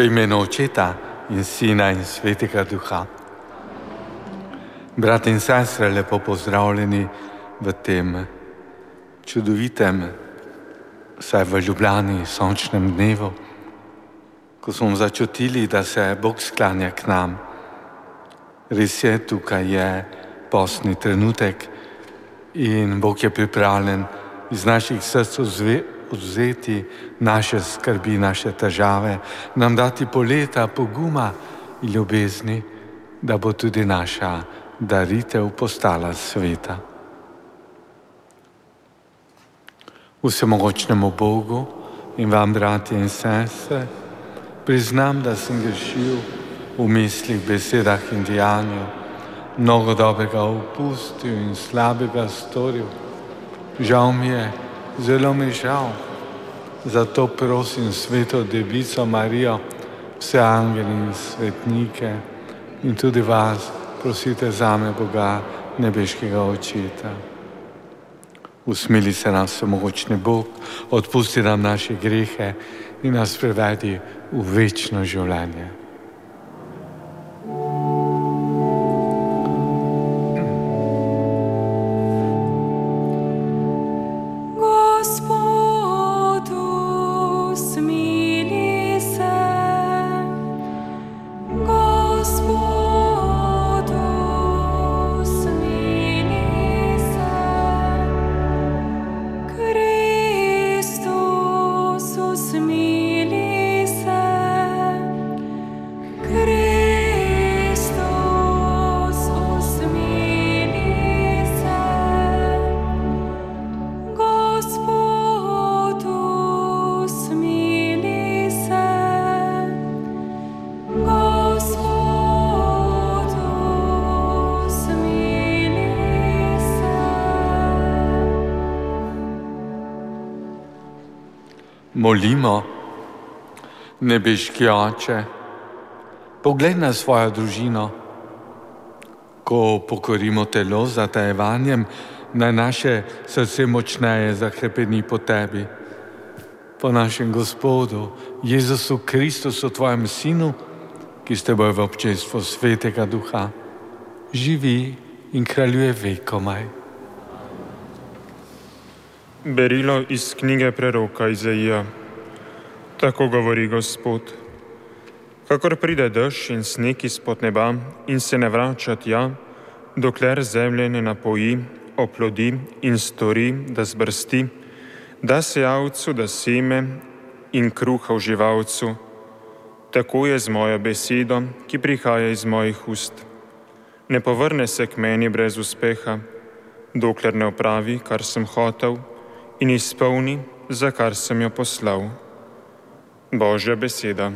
V imenu Očeta in Sina in Svetega Duha. Brati in sestre, lepo pozdravljeni v tem čudovitem, saj v Ljubljani, sončnem dnevu, ko smo začutili, da se Bog sklanja k nam. Res je, tukaj je postni trenutek in Bog je pripravljen iz naših src vzeti naše skrbi, naše težave, nam dati poleta poguma in ljubezni, da bo tudi naša daritev postala sveta. Vsemogočnemu Bogu in vam, bratje in sestre, priznam, da sem grešil v mislih, besedah in dejanju, mnogo dobrega opustil in slabega storil. Žal mi je, zelo mi žal. Zato prosim sveto devico Marijo, vse angeli in svetnike in tudi vas, prosite za me Boga, nebeškega očeta. Usmili se nam vse mogočni Bog, odpusti nam naše grehe in nas prevedi v večno življenje. Molimo, nebeški oče, pogled na svojo družino, ko pokorimo telo za tajevanjem, naj naše srce močneje zakrepeni po tebi. Po našem Gospodu, Jezusu Kristusu, tvojem Sinu, ki ste boj v občestvu Svetega Duha, živi in kraljuje vekomaj. Berilo iz knjige preroka Izaija. Tako govori Gospod. Kakor pride dež in sneg izpod neba in se ne vrača tja, dokler zemlje ne napoji, oplodi in stori, da zbrsti, da se javcu, da seme in kruha v živalcu, tako je z mojo besedo, ki prihaja iz mojih ust. Ne povrne se k meni brez uspeha, dokler ne opravi, kar sem hotel in izpolni, za kar sem jo poslal. Božja beseda.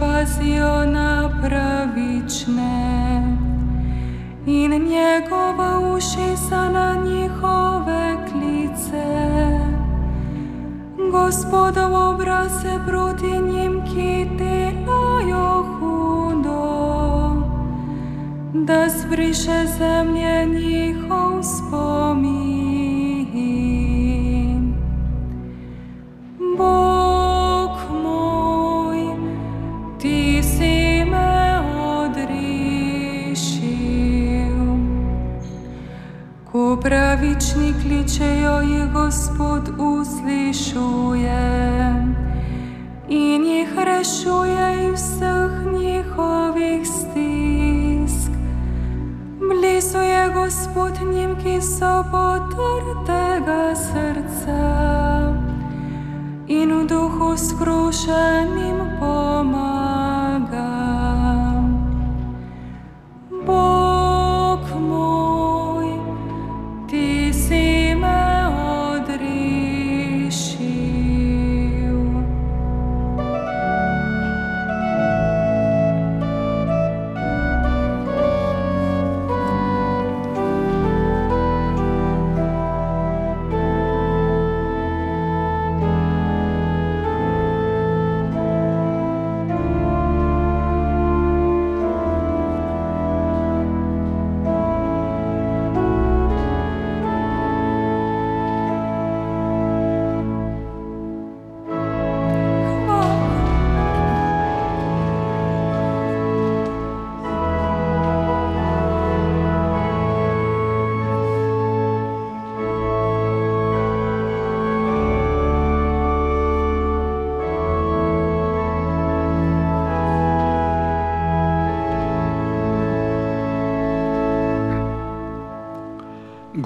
Pazijo na pravične in njegova uši so na njihove klice. Gospodov obraz se proti njim, ki delajo hudo, da zbriše zemlje njihov spomin. V duhu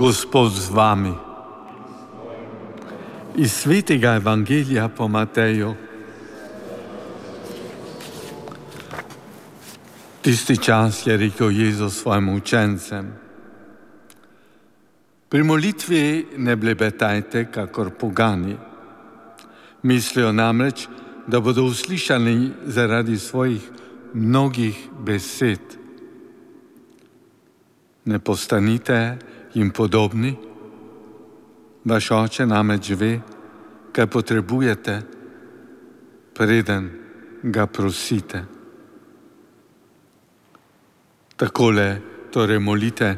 Gospod z vami. Iz svetega evangelija po Mateju. Tisti čas je rekel Jezus svojim učencem. Pri molitvi ne blebetajte, kakor pogani. Mislijo namreč, da bodo uslišani zaradi svojih mnogih besed. Ne postanite jim podobni, vaš oče namreč ve, kaj potrebujete, preden ga prosite. Takole torej molite.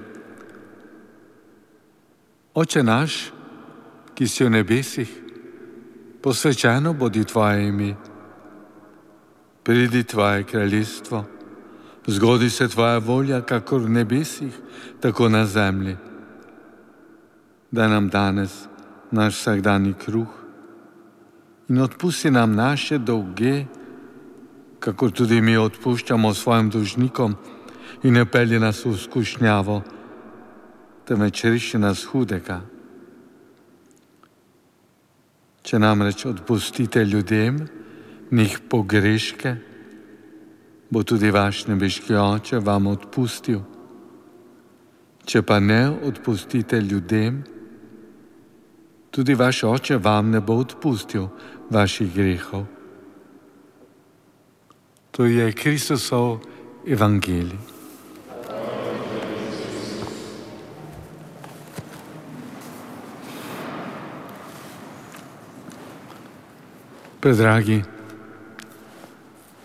Oče naš, ki si v nebesih, posvečeno bodi tvoje ime, pridi tvoje kraljestvo, zgodi se tvoja volja, kakor v nebesih, tako na zemlji da nam danes naš vsakdani kruh in odpusti nam naše dolge, kako tudi mi odpuščamo svojim dolžnikom in ne pelje nas v skušnjavo, temveč reši nas hudega. Če namreč odpustite ljudem njih pogreške, bo tudi vaš nebeški oče vam odpustil. Če pa ne odpustite ljudem, tudi vaš oče vam ne bo odpustil vaših grehov. To je Kristusov evangelij. Predragi,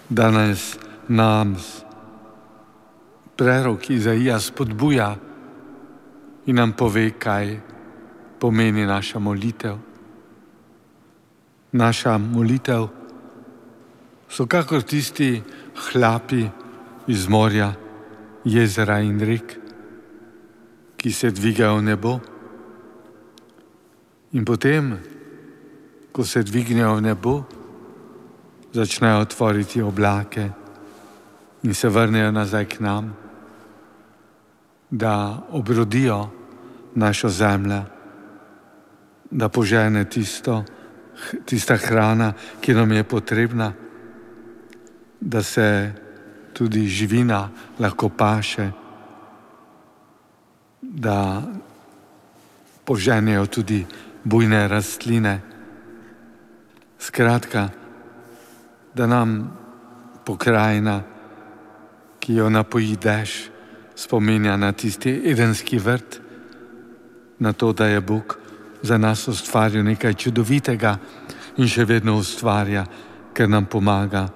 danes nam prerok Izaija spodbuja in nam pove, kaj je pomeni naša molitev. Naša molitev so kakor tisti hlapi iz morja, jezera in rek, ki se dvigajo v nebo. In potem, ko se dvignejo v nebo, začnejo otvoriti oblake in se vrnejo nazaj k nam, da obrodijo našo zemljo da požene tisto, tista hrana, ki nam je potrebna, da se tudi živina lahko paše, da poženejo tudi bujne rastline. Skratka, da nam pokrajina, ki jo napoji dež, spominja na tisti edenski vrt, na to, da je Bog za nas ustvaril nekaj čudovitega in še vedno ustvarja, ker nam pomaga,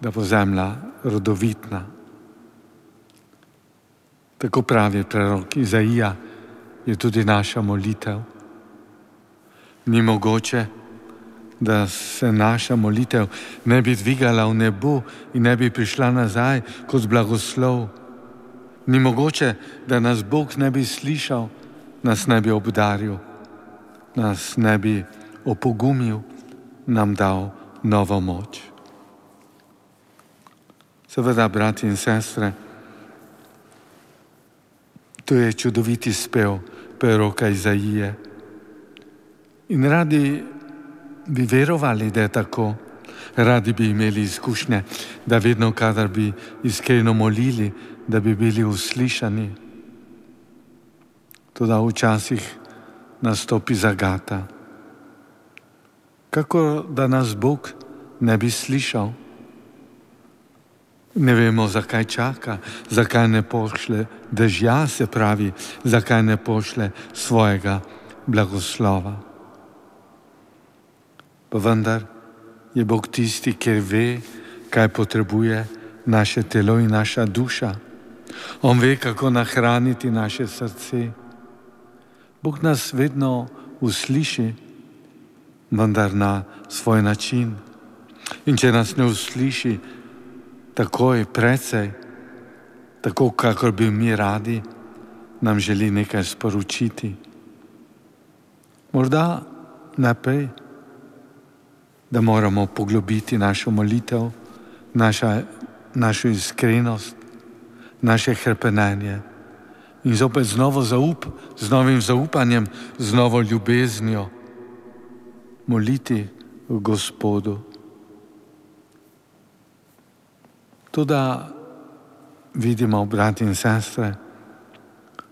da bo zemlja rodovitna. Tako pravi prorok Izaija, je tudi naša molitev. Ni mogoče, da se naša molitev ne bi dvigala v nebo in ne bi prišla nazaj kot blagoslov. Ni mogoče, da nas Bog ne bi slišal, nas ne bi obdaril, nas ne bi opogumil, nam dal novo moč. Seveda, brati in sestre, to je čudoviti spev proroka Izaije. In radi bi verovali, da je tako, radi bi imeli izkušnje, da vedno, kadar bi iskreno molili, da bi bili uslišani. Tudi včasih nastopi zagata. Kako da nas Bog ne bi slišal? Ne vemo, zakaj čaka, zakaj ne pošle dežja, se pravi, zakaj ne pošle svojega blagoslova. Pa vendar je Bog tisti, ki ve, kaj potrebuje naše telo in naša duša. On ve, kako nahraniti naše srce. Bog nas vedno usliši, vendar na svoj način. In če nas ne usliši, takoj, precej, tako kakor bi mi radi, nam želi nekaj sporočiti. Morda naprej, da moramo poglobiti našo molitev, naša, našo iskrenost, naše hrpenenje in zopet z novo zaup, z novim zaupanjem, z novo ljubeznijo moliti Gospodu. Tudi vidimo, brati in sestre,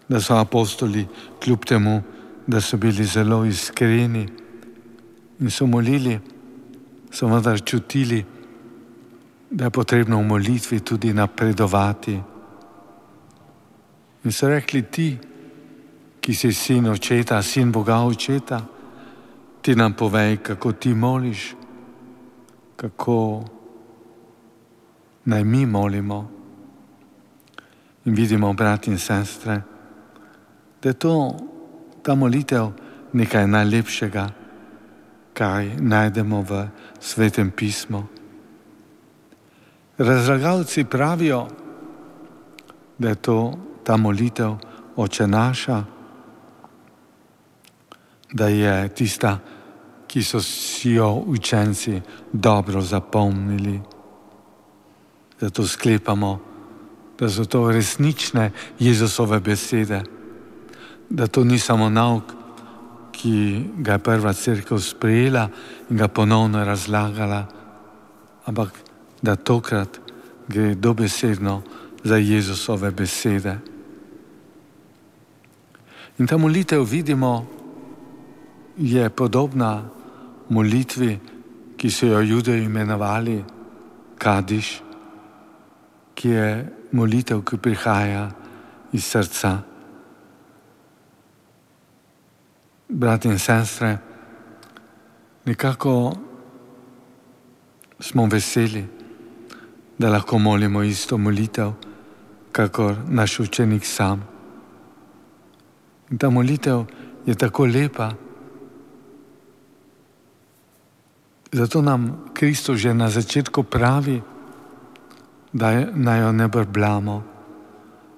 da so apostoli, kljub temu, da so bili zelo iskreni in so molili, so vendar čutili, da je potrebno v molitvi tudi napredovati. In so rekli ti, ki si sin očeta, sin Boga očeta, ti nam povej, kako ti moliš, kako naj mi molimo. In vidimo, brati in sestre, da je to, ta molitev nekaj najlepšega, kaj najdemo v svetem pismu. Razlagalci pravijo, da je to ta molitev oče naša, da je tista, ki so si jo učenci dobro zapomnili. Zato sklepamo, da so to resnične Jezusove besede, da to ni samo nauk, ki ga je prva crkva sprejela in ga ponovno razlagala, ampak da tokrat gre dobesedno za Jezusove besede. In ta molitev vidimo, je podobna molitvi, ki so jo judeji imenovali Kadiš ki je molitev, ki prihaja iz srca. Bratje in sestre, nekako smo veseli, da lahko molimo isto molitev, kakor naš učenik sam. In ta molitev je tako lepa, zato nam Kristus že na začetku pravi, da naj jo ne brblamo,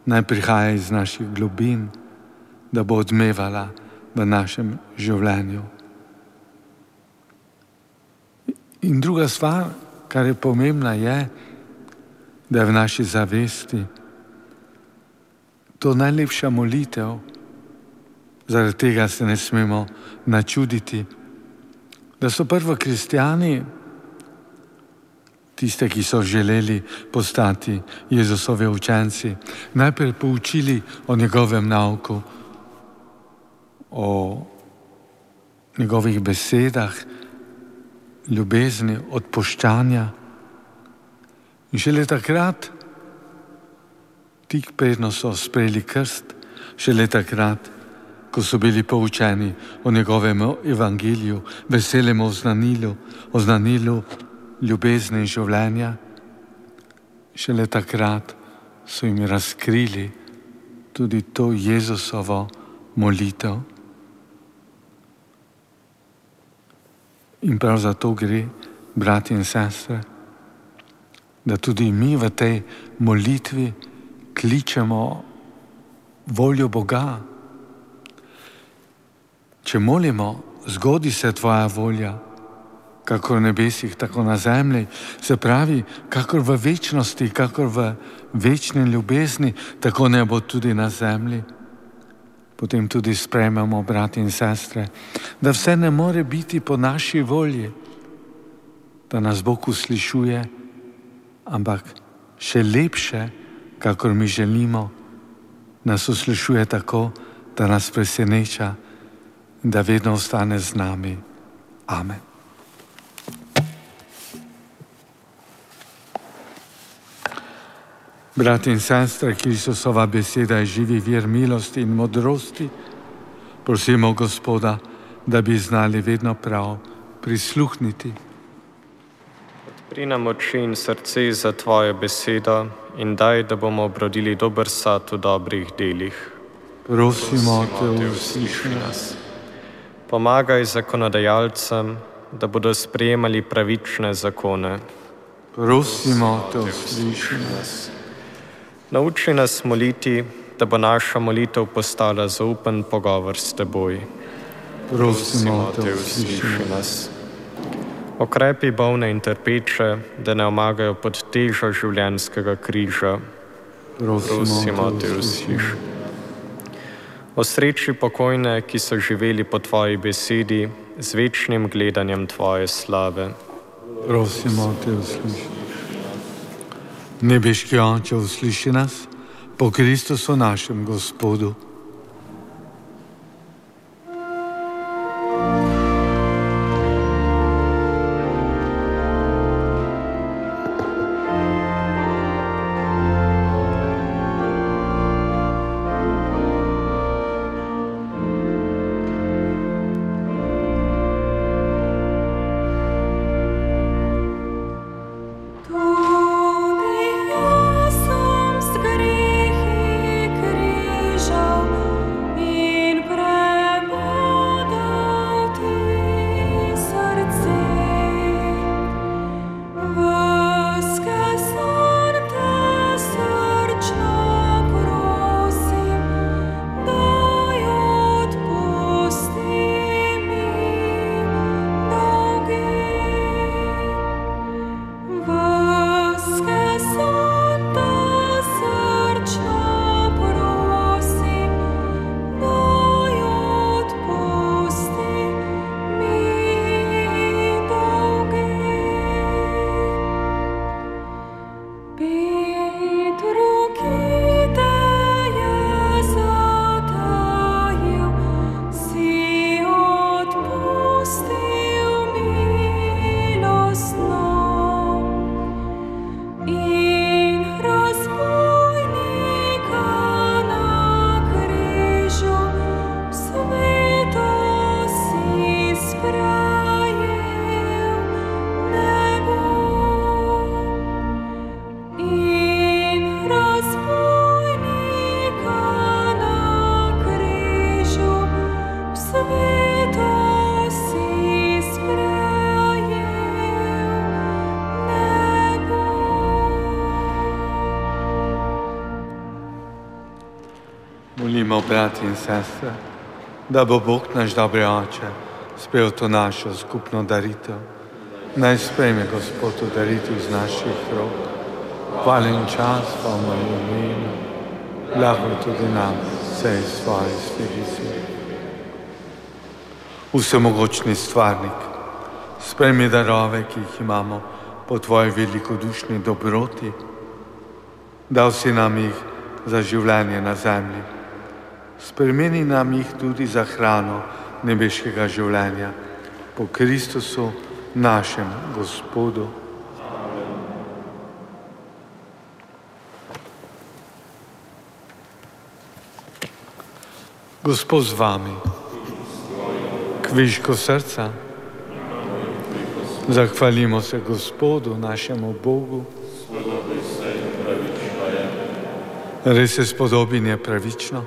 naj prihaja iz naših globin, da bo odmevala v našem življenju. In druga stvar, kar je pomembna, je, da je v naši zavesti to najlepša molitev, zaradi tega se ne smemo načuditi, da so prvo kristijani tiste, ki so želeli postati Jezusovi učenci, najprej poučili o njegovem nauku, o njegovih besedah, ljubezni, odpoščanja. In šele takrat, tik predno so sprejeli krst, šele takrat, ko so bili poučeni o njegovem evangeliju, veselem oznanilu, oznanilu ljubezni in življenja, šele takrat so jim razkrili tudi to Jezusovo molitev. In prav zato gre, brati in sestre, da tudi mi v tej molitvi kličemo voljo Boga. Če molimo, zgodi se tvoja volja, kako v nebesih, tako na zemlji, se pravi, kako v večnosti, kako v večni ljubezni, tako ne bo tudi na zemlji. Potem tudi sprejmemo, brati in sestre, da vse ne more biti po naši volji, da nas Bog uslišuje, ampak še lepše, kakor mi želimo, nas uslišuje tako, da nas preseneča in da vedno ostane z nami. Amen. Brati in sestre, Kristusova beseda je živi vir milosti in modrosti. Prosimo Gospoda, da bi znali vedno prav prisluhniti. Odpri nam oči in srce za Tvojo besedo in daj, da bomo obrodili dober sad v dobrih delih. Prosimo Te, usliši nas. Pomagaj zakonodajalcem, da bodo sprejemali pravične zakone. Prosimo Te, usliši nas. Nauči nas moliti, da bo naša molitev postala zaupen pogovor s teboj. Prosimo te, usliši nas. Okrepi bolne in trpeče, da ne omagajo pod težo življenjskega križa. Prosimo te, usliši. Osreči pokojne, ki so živeli po tvoji besedi, z večnim gledanjem tvoje slave. Prosimo te, usliši. Nebeški oče, usliši nas po Kristusu našem Gospodu. Molimo, brati in sestre, da bo Bog naš dobri oče spel to našo skupno daritev. Naj sprejme Gospod to daritev iz naših rok. Hvala in čas pa v mojem imenu, lahko tudi nam, vse iz svoje svetice. Vsemogočni stvarnik, sprejmi darove, ki jih imamo po tvoji velikodušni dobroti, dal si nam jih za življenje na zemlji Spremeni nam jih tudi za hrano nebeškega življenja. Po Kristusu, našem Gospodu. Gospod z vami, kvižko srca. Zahvalimo se Gospodu, našemu Bogu. Res je spodobin je pravično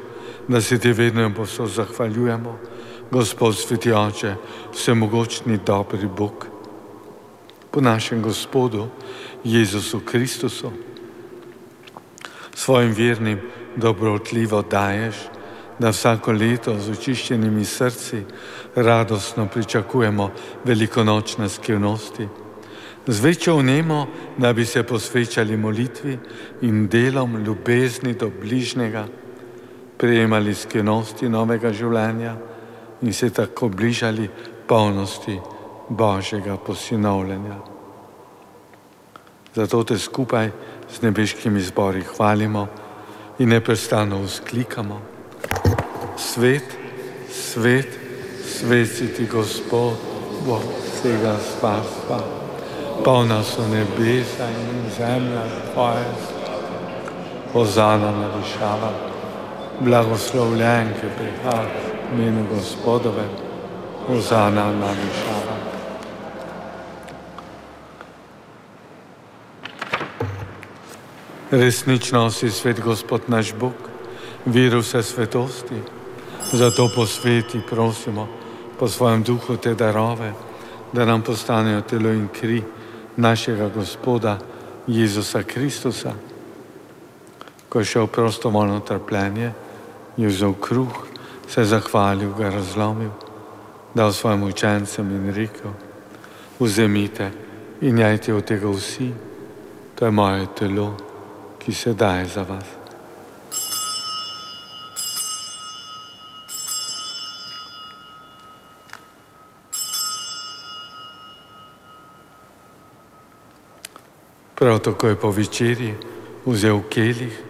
da se ti vedno in posod zahvaljujemo, Gospod sveti oče, vsemogočni dobri Bog. Po našem Gospodu Jezusu Kristusu, svojim vernim dobrotljivo daješ, da vsako leto z očiščenimi srci radostno pričakujemo velikonočne skrivnosti. Z večjo vnemo, da bi se posvečali molitvi in delom ljubezni do bližnjega, prejemali skrivnosti novega življenja in se tako bližali polnosti Božjega posinovljenja. Zato te skupaj z nebeškimi zbori hvalimo in neprestano vzklikamo. Svet, svet, svet si ti Gospod, Bog vsega spasa. Polna so nebesa in zemlja tvoje, pozana na višava, blagoslovljen, ki prihaja v imenu Gospodove, pozana na višava. Resnično si svet Gospod naš Bog, vir vse svetosti, zato posveti prosimo po svojem duhu te darove, da nam postanejo telo in kri našega Gospoda Jezusa Kristusa. Ko je šel prostovoljno trpljenje, je vzel kruh, se zahvalil, ga razlomil, dal svojim učencem in rekel, vzemite in jajte od tega vsi, to je moje telo ki se daje za vas. Prav tako je po večerji vzel kelih,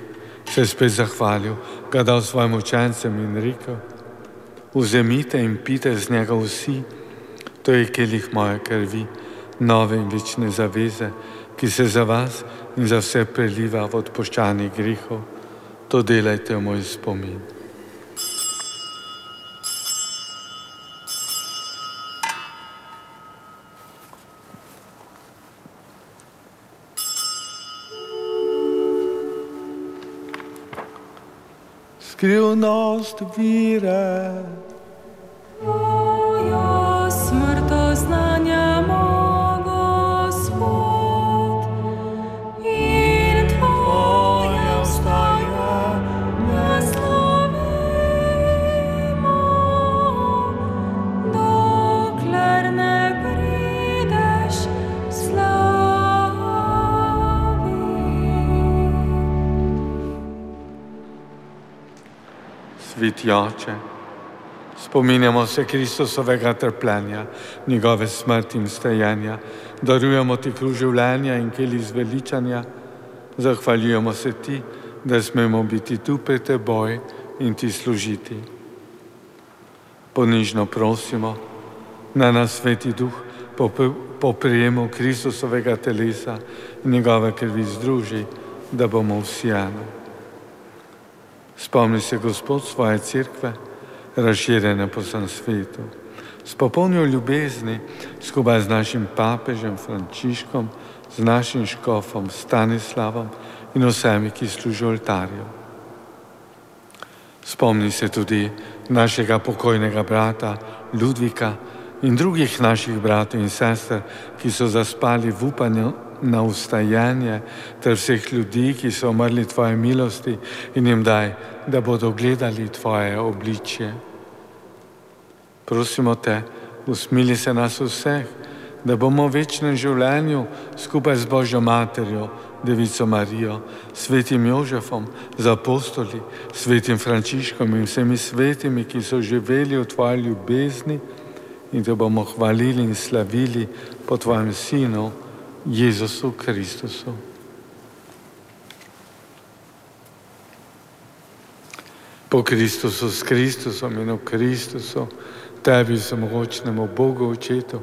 se spet zahvalil, ga dal svojim učencem in rekel: Vzemite in pite z njega vsi, to je kelih moje krvi, nove in večne zaveze, ki se za vas in za vse preliva v odpoščani grehov, to delajte v moj spomin. Escreveu nós tu virás. Oče, spominjamo se Kristusovega trpljenja, njegove smrti in stajenja, darujemo ti kruž življenja in keli zveličanja, zahvaljujemo se ti, da smemo biti tu pred teboj in ti služiti. Ponižno prosimo, da nas sveti duh po, prijemu Kristusovega telesa in njegove krvi združi, da bomo vsi eno. Spomni se Gospod svoje crkve, razširjene po vsem svetu. S popolnjo ljubezni, skupaj z našim papežem Frančiškom, z našim škofom Stanislavom in vsemi, ki služijo oltarju. Spomni se tudi našega pokojnega brata Ludvika in drugih naših bratov in sester, ki so zaspali v upanju na ustajanje ter vseh ljudi, ki so umrli tvoje milosti in jim daj, da bodo gledali tvoje obličje. Prosimo te, usmili se nas vseh, da bomo v večnem življenju skupaj z Božjo materjo, Devico Marijo, svetim Jožefom, z apostoli, svetim Frančiškom in vsemi svetimi, ki so živeli v tvoji ljubezni in te bomo hvalili in slavili po tvojem sinu. Jezusu Kristusu. Po Kristusu, s Kristusom in v Kristusu, tebi samogočnemu Bogu očetu,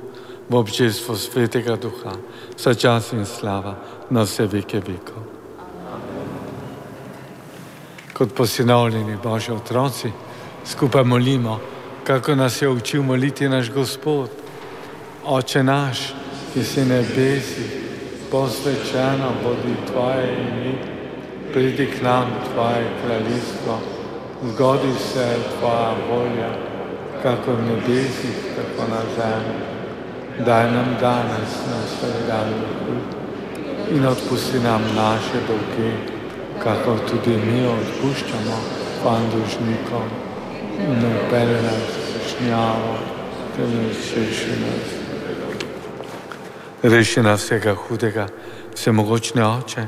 v občestvu svetega duha, vsa čas in slava na vse veke vekov. Kot posinovljeni Božji otroci, Skupaj molimo, kako nas je učil moliti naš Gospod. Oče naš, ki si nebesi, posvečeno bodi Tvoje ime, pridi k nam Tvoje kraljestvo, zgodi se Tvoja volja, kako v nebesih, tako na zemlji. Daj nam danes na svoj dan in odpusti nam naše dolge, kako tudi mi odpuščamo pandužnikom in ne pere nas svešnjavo, temveč reši nas. Reši nas vsega hudega, vsemogočne oče,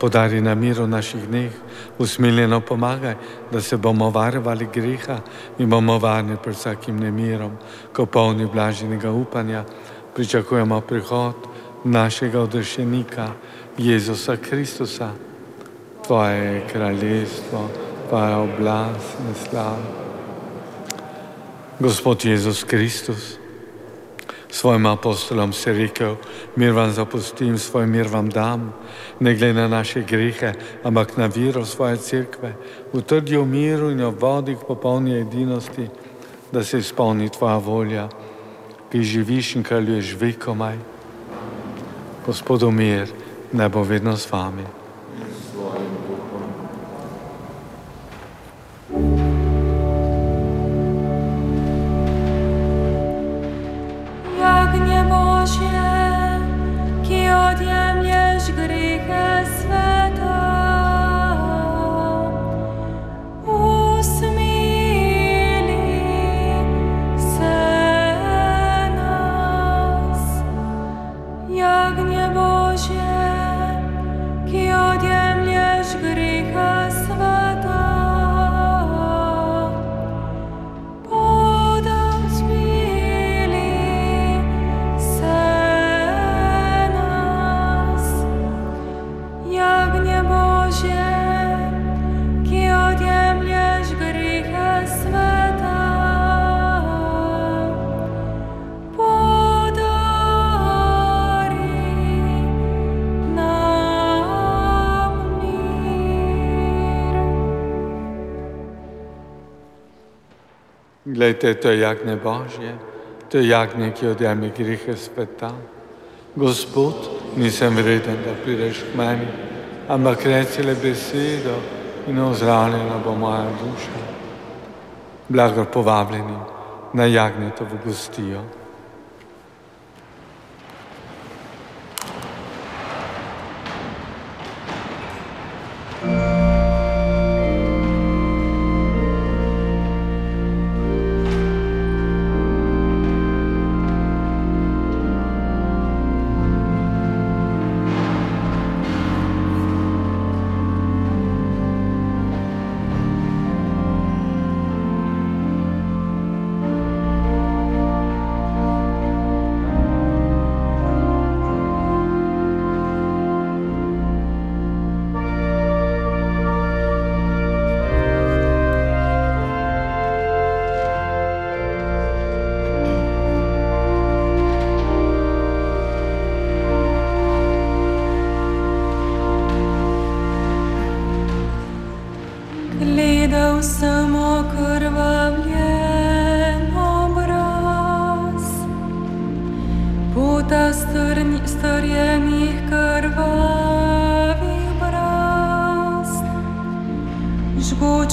podari nam mir v naših dneh, usmiljeno pomagaj, da se bomo varovali greha in bomo varni pred vsakim nemirom, ko polni blaženega upanja pričakujemo prihod našega odrešenika, Jezusa Kristusa. Tvoje je kraljestvo, tvoja oblast in slava. Gospod Jezus Kristus, svojim apostolom si rekel, mir vam zapustim, svoj mir vam dam, ne glede na naše grehe, ampak na viro svoje cerkve, utrdi v miru in v vodi k popolni edinosti, da se izpolni tvoja volja, ki živiš in kraljuješ vekomaj. Gospodu mir, naj bo vedno z vami. Glejte, to je jagnje Božje, to je jagnje, ki odjame grehe sveta. Gospod, nisem vreden, da prideš k meni, ampak reci le besedo in ozdravljena bo moja duša. Blago povabljeni na jagnje to v gostijo.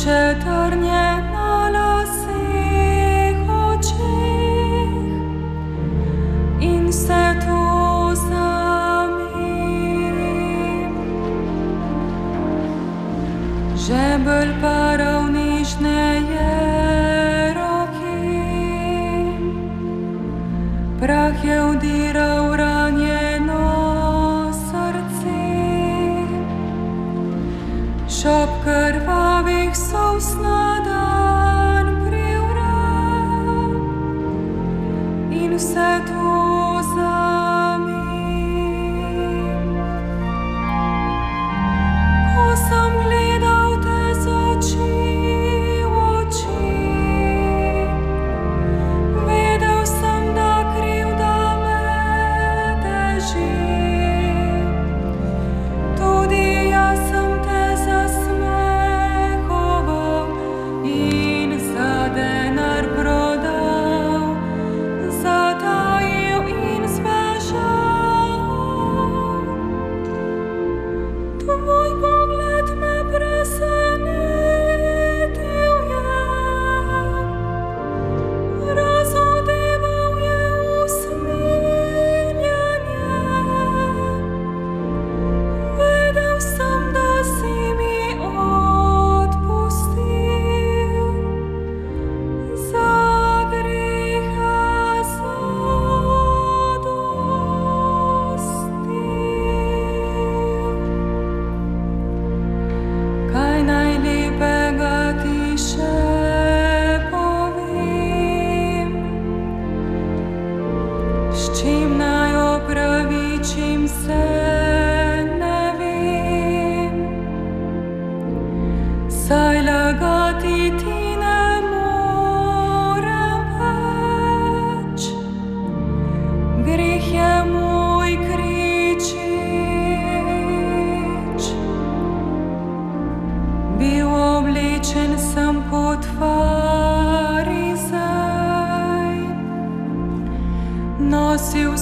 przetarnie.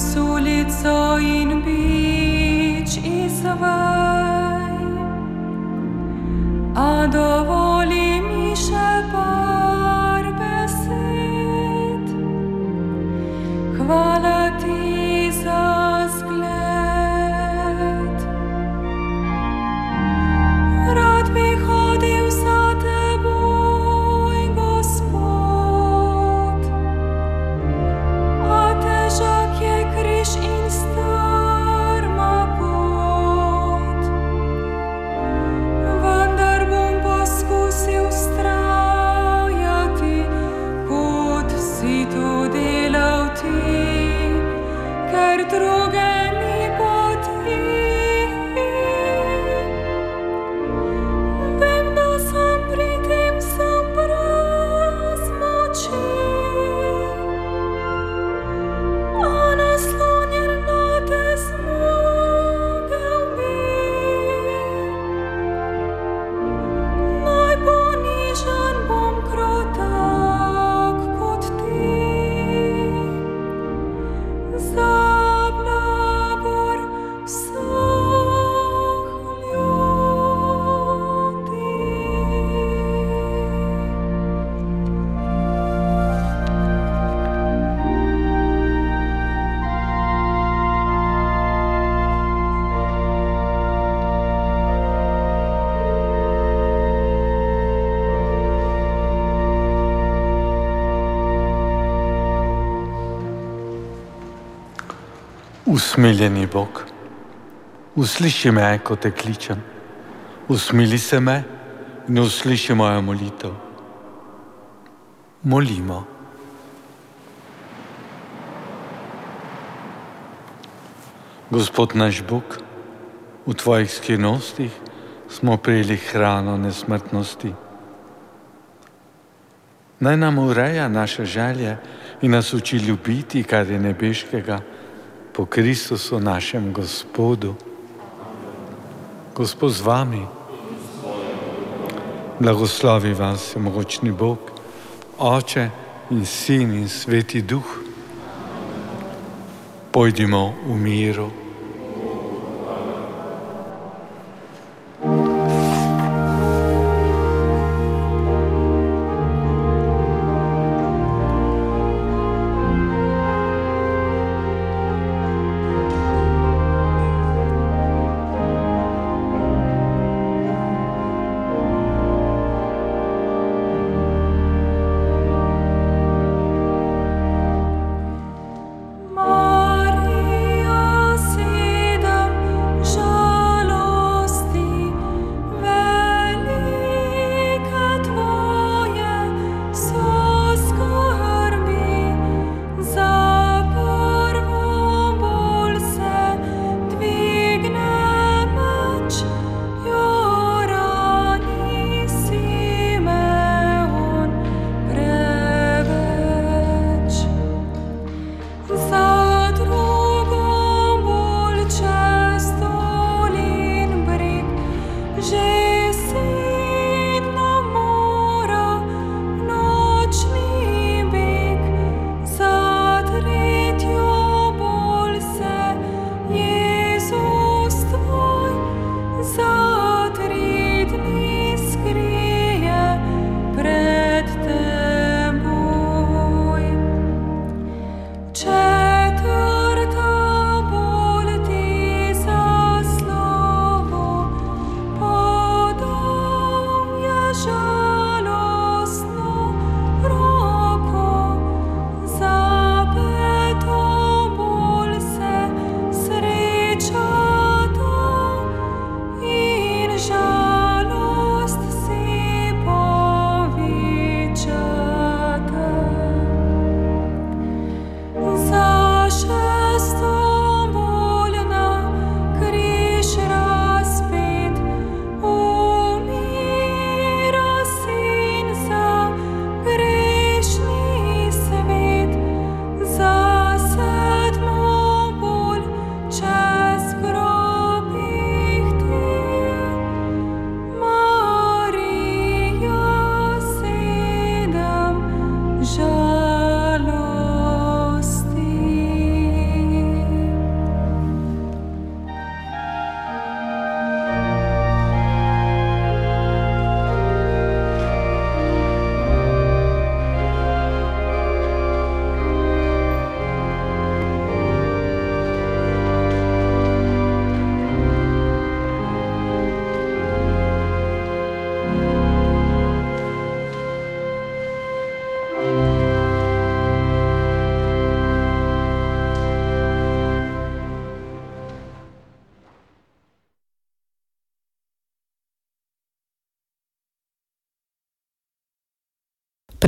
Nosil sulico in bič izvaj. A dovoli Usmiljeni Bog, usliši me, ko te kličem. Usmili se me in usliši mojo molitev. Molimo. Gospod naš Bog, v tvojih skrivnostih smo prijeli hrano nesmrtnosti. Naj nam ureja naše želje in nas uči ljubiti, kar je nebeškega, po Kristusu našem Gospodu. Gospod z vami, blagoslovi vas, mogočni Bog, Oče in Sin in Sveti Duh. Pojdimo v miru.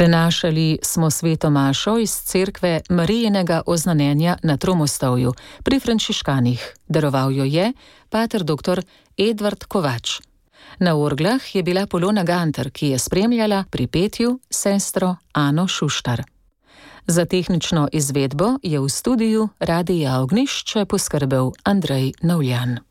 Prenašali smo sveto Mašo iz cerkve Marijinega oznanjenja na Tromostovju pri Frančiškanih. Daroval jo je pater dr. Edvard Kovač. Na orglah je bila Polona Ganter, ki je spremljala pri petju sestro Ano Šuštar. Za tehnično izvedbo je v studiu Radija Ognišče poskrbel Andrej Novljan.